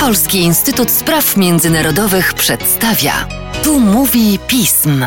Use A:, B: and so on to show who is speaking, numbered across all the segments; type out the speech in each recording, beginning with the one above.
A: Polski Instytut Spraw Międzynarodowych przedstawia. Tu mówi pism.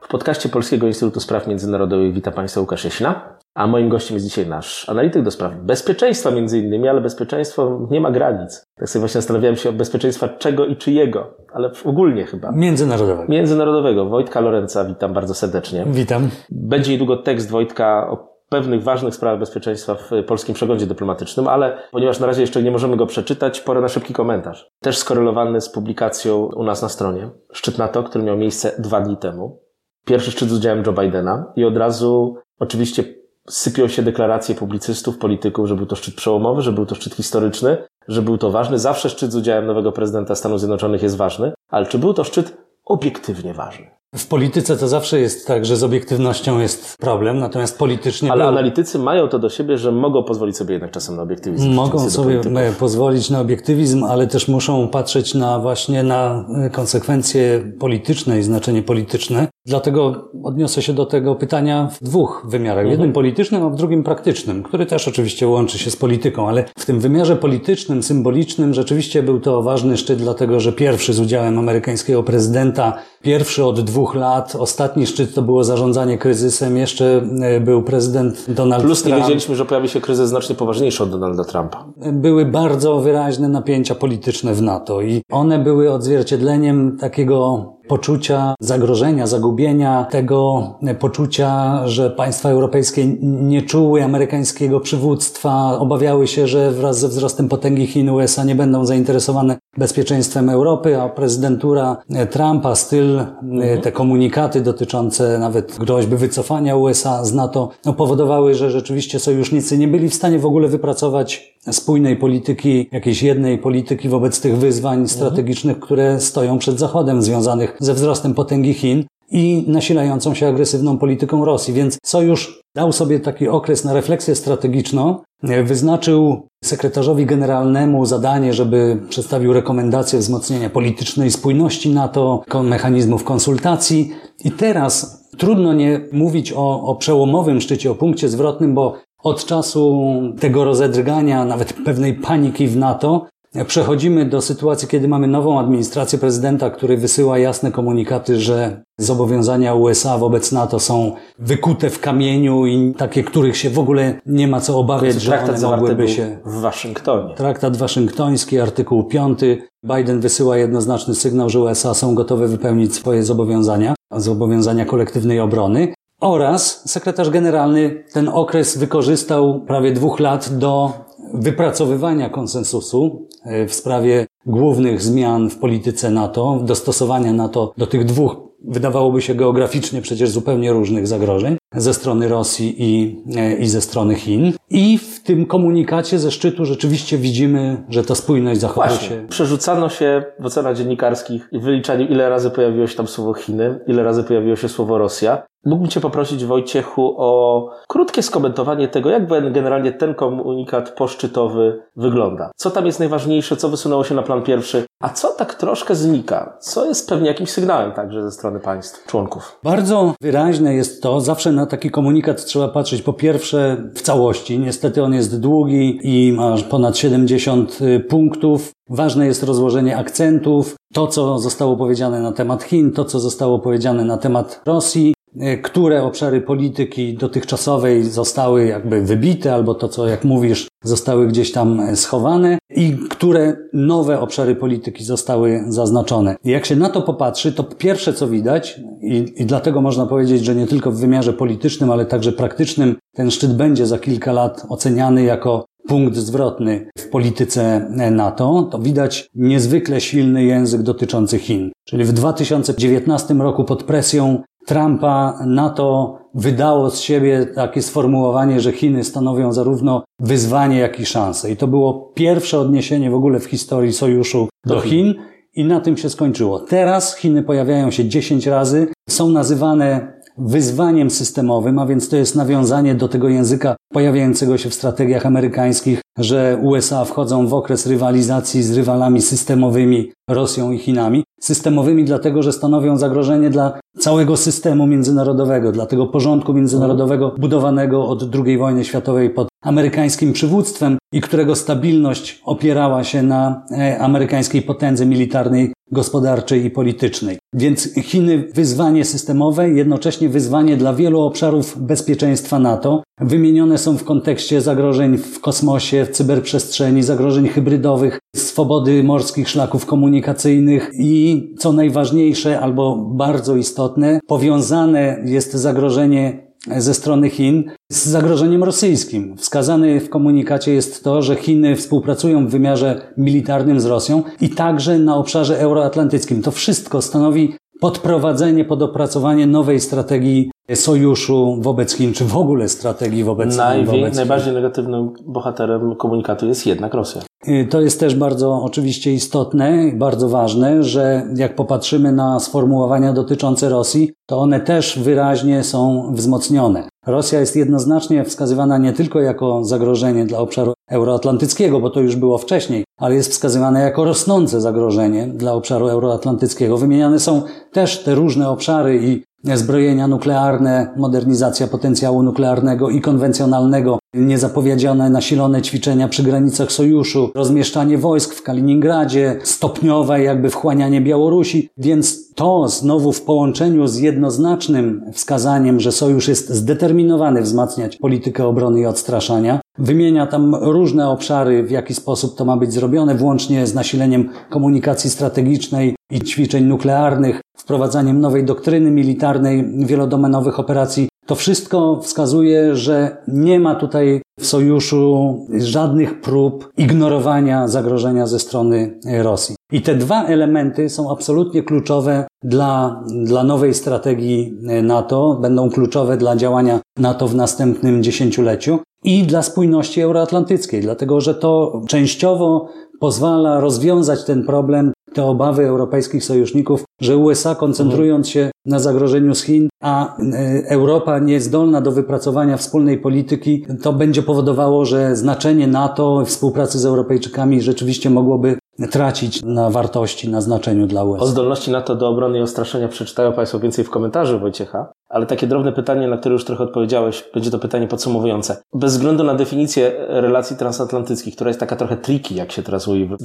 B: W podcaście Polskiego Instytutu Spraw Międzynarodowych wita Państwa Łukasz Jeśna, a moim gościem jest dzisiaj nasz analityk do spraw bezpieczeństwa między innymi, ale bezpieczeństwo nie ma granic. Tak sobie właśnie zastanawiałem się o bezpieczeństwa czego i czyjego, ale ogólnie chyba.
C: Międzynarodowego.
B: Międzynarodowego. Wojtka Lorenza, witam bardzo serdecznie.
C: Witam.
B: Będzie niedługo tekst Wojtka o pewnych ważnych sprawach bezpieczeństwa w polskim przeglądzie dyplomatycznym, ale ponieważ na razie jeszcze nie możemy go przeczytać, pora na szybki komentarz. Też skorelowany z publikacją u nas na stronie. Szczyt NATO, który miał miejsce dwa dni temu. Pierwszy szczyt z udziałem Joe Bidena i od razu oczywiście sypią się deklaracje publicystów, polityków, że był to szczyt przełomowy, że był to szczyt historyczny, że był to ważny. Zawsze szczyt z udziałem nowego prezydenta Stanów Zjednoczonych jest ważny, ale czy był to szczyt obiektywnie ważny?
C: W polityce to zawsze jest tak, że z obiektywnością jest problem, natomiast politycznie.
B: Ale analitycy mają to do siebie, że mogą pozwolić sobie jednak czasem na obiektywizm.
C: Mogą sobie pozwolić na obiektywizm, ale też muszą patrzeć na właśnie na konsekwencje polityczne i znaczenie polityczne. Dlatego odniosę się do tego pytania w dwóch wymiarach. W jednym mhm. politycznym, a w drugim praktycznym, który też oczywiście łączy się z polityką, ale w tym wymiarze politycznym, symbolicznym rzeczywiście był to ważny szczyt, dlatego że pierwszy z udziałem amerykańskiego prezydenta, pierwszy od dwóch lat, ostatni szczyt to było zarządzanie kryzysem, jeszcze e, był prezydent Donald
B: Plus
C: Trump.
B: Plus nie wiedzieliśmy, że pojawi się kryzys znacznie poważniejszy od Donalda Trumpa.
C: Były bardzo wyraźne napięcia polityczne w NATO i one były odzwierciedleniem takiego poczucia zagrożenia, zagubienia, tego poczucia, że państwa europejskie nie czuły amerykańskiego przywództwa, obawiały się, że wraz ze wzrostem potęgi Chin USA nie będą zainteresowane bezpieczeństwem Europy, a prezydentura Trumpa, styl, mhm. te komunikaty dotyczące nawet groźby wycofania USA z NATO, no, powodowały, że rzeczywiście sojusznicy nie byli w stanie w ogóle wypracować spójnej polityki, jakiejś jednej polityki wobec tych wyzwań mhm. strategicznych, które stoją przed Zachodem, związanych ze wzrostem potęgi Chin i nasilającą się agresywną polityką Rosji. Więc sojusz dał sobie taki okres na refleksję strategiczną, wyznaczył sekretarzowi generalnemu zadanie, żeby przedstawił rekomendacje wzmocnienia politycznej spójności NATO, mechanizmów konsultacji i teraz trudno nie mówić o, o przełomowym szczycie, o punkcie zwrotnym, bo od czasu tego rozedrgania, nawet pewnej paniki w NATO, Przechodzimy do sytuacji, kiedy mamy nową administrację prezydenta, który wysyła jasne komunikaty, że zobowiązania USA wobec NATO są wykute w kamieniu i takie, których się w ogóle nie ma co obawiać, że one mogłyby się...
B: w Waszyngtonie.
C: Traktat waszyngtoński, artykuł 5. Biden wysyła jednoznaczny sygnał, że USA są gotowe wypełnić swoje zobowiązania, zobowiązania kolektywnej obrony. Oraz sekretarz generalny ten okres wykorzystał prawie dwóch lat do wypracowywania konsensusu w sprawie głównych zmian w polityce NATO, dostosowania NATO do tych dwóch, wydawałoby się geograficznie przecież zupełnie różnych zagrożeń ze strony Rosji i, e, i ze strony Chin. I w tym komunikacie ze szczytu rzeczywiście widzimy, że ta spójność zachowuje
B: Właśnie.
C: się.
B: Przerzucano się w ocenach dziennikarskich i wyliczaniu, ile razy pojawiło się tam słowo Chiny, ile razy pojawiło się słowo Rosja. Mógłbym Cię poprosić, Wojciechu, o krótkie skomentowanie tego, jak generalnie ten komunikat poszczytowy wygląda. Co tam jest najważniejsze, co wysunęło się na plan pierwszy, a co tak troszkę znika, co jest pewnie jakimś sygnałem także ze strony państw, członków.
C: Bardzo wyraźne jest to, zawsze na taki komunikat trzeba patrzeć po pierwsze w całości. Niestety on jest długi i ma ponad 70 y, punktów. Ważne jest rozłożenie akcentów, to co zostało powiedziane na temat Chin, to co zostało powiedziane na temat Rosji, które obszary polityki dotychczasowej zostały jakby wybite, albo to, co jak mówisz, zostały gdzieś tam e, schowane i które nowe obszary polityki zostały zaznaczone. I jak się na to popatrzy, to pierwsze, co widać, i, i dlatego można powiedzieć, że nie tylko w wymiarze politycznym, ale także praktycznym, ten szczyt będzie za kilka lat oceniany jako punkt zwrotny w polityce e, NATO, to widać niezwykle silny język dotyczący Chin. Czyli w 2019 roku pod presją Trumpa NATO wydało z siebie takie sformułowanie, że Chiny stanowią zarówno wyzwanie, jak i szansę. I to było pierwsze odniesienie w ogóle w historii sojuszu do Chin. I na tym się skończyło. Teraz Chiny pojawiają się 10 razy, są nazywane wyzwaniem systemowym, a więc to jest nawiązanie do tego języka pojawiającego się w strategiach amerykańskich, że USA wchodzą w okres rywalizacji z rywalami systemowymi Rosją i Chinami. Systemowymi dlatego, że stanowią zagrożenie dla całego systemu międzynarodowego, dla tego porządku międzynarodowego budowanego od II wojny światowej pod amerykańskim przywództwem i którego stabilność opierała się na e, amerykańskiej potędze militarnej, gospodarczej i politycznej. Więc Chiny wyzwanie systemowe, jednocześnie wyzwanie dla wielu obszarów bezpieczeństwa NATO. Wymienione są w kontekście zagrożeń w kosmosie, w cyberprzestrzeni, zagrożeń hybrydowych, swobody morskich szlaków komunikacyjnych i co najważniejsze albo bardzo istotne, powiązane jest zagrożenie ze strony Chin z zagrożeniem rosyjskim. Wskazane w komunikacie jest to, że Chiny współpracują w wymiarze militarnym z Rosją i także na obszarze euroatlantyckim. To wszystko stanowi podprowadzenie, podopracowanie nowej strategii sojuszu wobec Chin, czy w ogóle strategii wobec,
B: Najwię-
C: wobec.
B: Najbardziej negatywnym bohaterem komunikatu jest jednak Rosja.
C: Y, To jest też bardzo oczywiście istotne, bardzo ważne, że jak popatrzymy na sformułowania dotyczące Rosji, to one też wyraźnie są wzmocnione. Rosja jest jednoznacznie wskazywana nie tylko jako zagrożenie dla obszaru euroatlantyckiego, bo to już było wcześniej, ale jest wskazywana jako rosnące zagrożenie dla obszaru euroatlantyckiego. Wymieniane są też te różne obszary i zbrojenia nuklearne, modernizacja potencjału nuklearnego i konwencjonalnego, niezapowiedziane nasilone ćwiczenia przy granicach sojuszu, rozmieszczanie wojsk w Kaliningradzie, stopniowe jakby wchłanianie Białorusi, więc to znowu w połączeniu z jednoznacznym wskazaniem, że sojusz jest zdeterminowany wzmacniać politykę obrony i odstraszania, Wymienia tam różne obszary, w jaki sposób to ma być zrobione, włącznie z nasileniem komunikacji strategicznej i ćwiczeń nuklearnych, wprowadzaniem nowej doktryny militarnej, wielodomenowych operacji. To wszystko wskazuje, że nie ma tutaj w sojuszu żadnych prób ignorowania zagrożenia ze strony Rosji. I te dwa elementy są absolutnie kluczowe dla, dla nowej strategii NATO, będą kluczowe dla działania NATO w następnym dziesięcioleciu i dla spójności euroatlantyckiej, dlatego że to częściowo pozwala rozwiązać ten problem, te obawy europejskich sojuszników, że USA koncentrując się na zagrożeniu z Chin, a e, Europa niezdolna do wypracowania wspólnej polityki, to będzie powodowało, że znaczenie NATO, współpracy z Europejczykami rzeczywiście mogłoby tracić na wartości, na znaczeniu dla
B: O
C: USA.
B: zdolności NATO do obrony i ostraszenia przeczytają Państwo więcej w komentarzu Wojciecha, ale takie drobne pytanie, na które już trochę odpowiedziałeś, będzie to pytanie podsumowujące. Bez względu na definicję relacji transatlantyckich, która jest taka trochę tricky, jak się teraz mówi w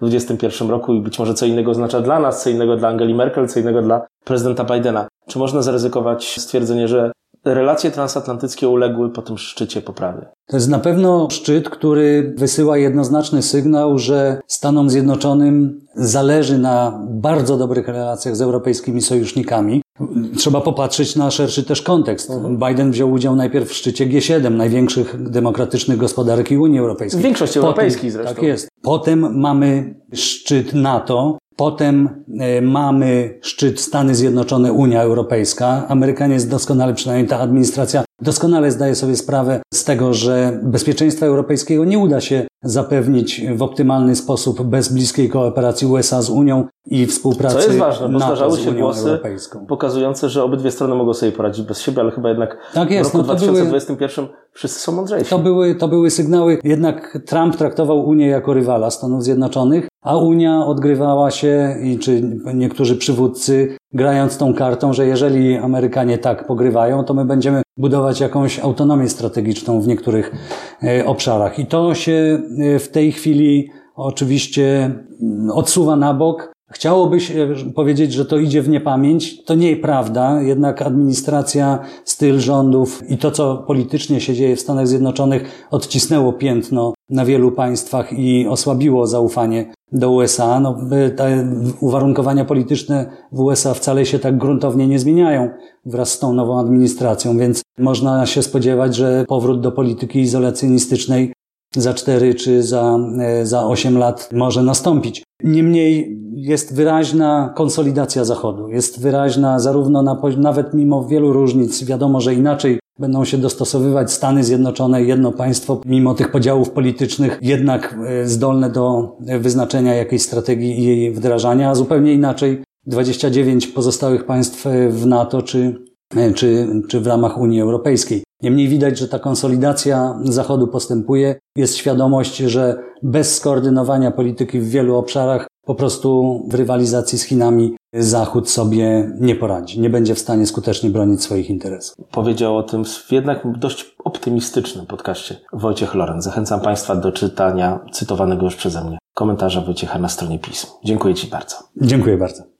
B: 2021 roku i być może co innego oznacza dla nas, co innego dla Angeli Merkel, co innego dla prezydenta Bidena. Czy można zaryzykować stwierdzenie, że relacje transatlantyckie uległy po tym szczycie poprawie?
C: To jest na pewno szczyt, który wysyła jednoznaczny sygnał, że Stanom Zjednoczonym zależy na bardzo dobrych relacjach z europejskimi sojusznikami. Trzeba popatrzeć na szerszy też kontekst. Biden wziął udział najpierw w szczycie G7, największych demokratycznych gospodarek Unii Europejskiej.
B: Większości europejskiej zresztą.
C: Tak jest. Potem mamy szczyt NATO, Potem e, mamy szczyt Stany Zjednoczone, Unia Europejska. Amerykanie doskonale, przynajmniej ta administracja, doskonale zdaje sobie sprawę z tego, że bezpieczeństwa europejskiego nie uda się zapewnić w optymalny sposób bez bliskiej kooperacji USA z Unią i współpracy
B: Co jest ważne, bo zdarzały
C: z
B: się
C: Unią
B: głosy
C: Europejską.
B: pokazujące, że obydwie strony mogą sobie poradzić bez siebie, ale chyba jednak
C: Tak jest,
B: w roku
C: no to były-
B: 2021 wszyscy są mądrzejsi.
C: To były, to były sygnały, jednak Trump traktował Unię jako rywala Stanów Zjednoczonych, a Unia odgrywała się, i czy niektórzy przywódcy, grając tą kartą, że jeżeli Amerykanie tak pogrywają, to my będziemy budować jakąś autonomię strategiczną w niektórych e, obszarach. I to się e, w tej chwili oczywiście mm, odsuwa na bok. Chciałoby się powiedzieć, że to idzie w niepamięć. To nie prawda. Jednak administracja, styl rządów i to, co politycznie się dzieje w Stanach Zjednoczonych, odcisnęło piętno na wielu państwach i osłabiło zaufanie do USA. No, te uwarunkowania polityczne w USA wcale się tak gruntownie nie zmieniają wraz z tą nową administracją, więc można się spodziewać, że powrót do polityki izolacjonistycznej za cztery czy za, e, za osiem lat może nastąpić. Niemniej jest wyraźna konsolidacja Zachodu. Jest wyraźna zarówno na, nawet mimo wielu różnic, wiadomo, że inaczej będą się dostosowywać Stany Zjednoczone, jedno państwo, mimo tych podziałów politycznych, jednak e, zdolne do e, wyznaczenia jakiejś strategii i jej wdrażania, a zupełnie inaczej 29 pozostałych państw e, w NATO czy czy, czy w ramach Unii Europejskiej. Niemniej widać, że ta konsolidacja Zachodu postępuje. Jest świadomość, że bez skoordynowania polityki w wielu obszarach po prostu w rywalizacji z Chinami Zachód sobie nie poradzi, nie będzie w stanie skutecznie bronić swoich interesów.
B: Powiedział o tym w jednak dość optymistycznym podcaście Wojciech Loren. Zachęcam Państwa do czytania cytowanego już przeze mnie komentarza Wojciecha na stronie pism. Dziękuję Ci bardzo.
C: Dziękuję bardzo.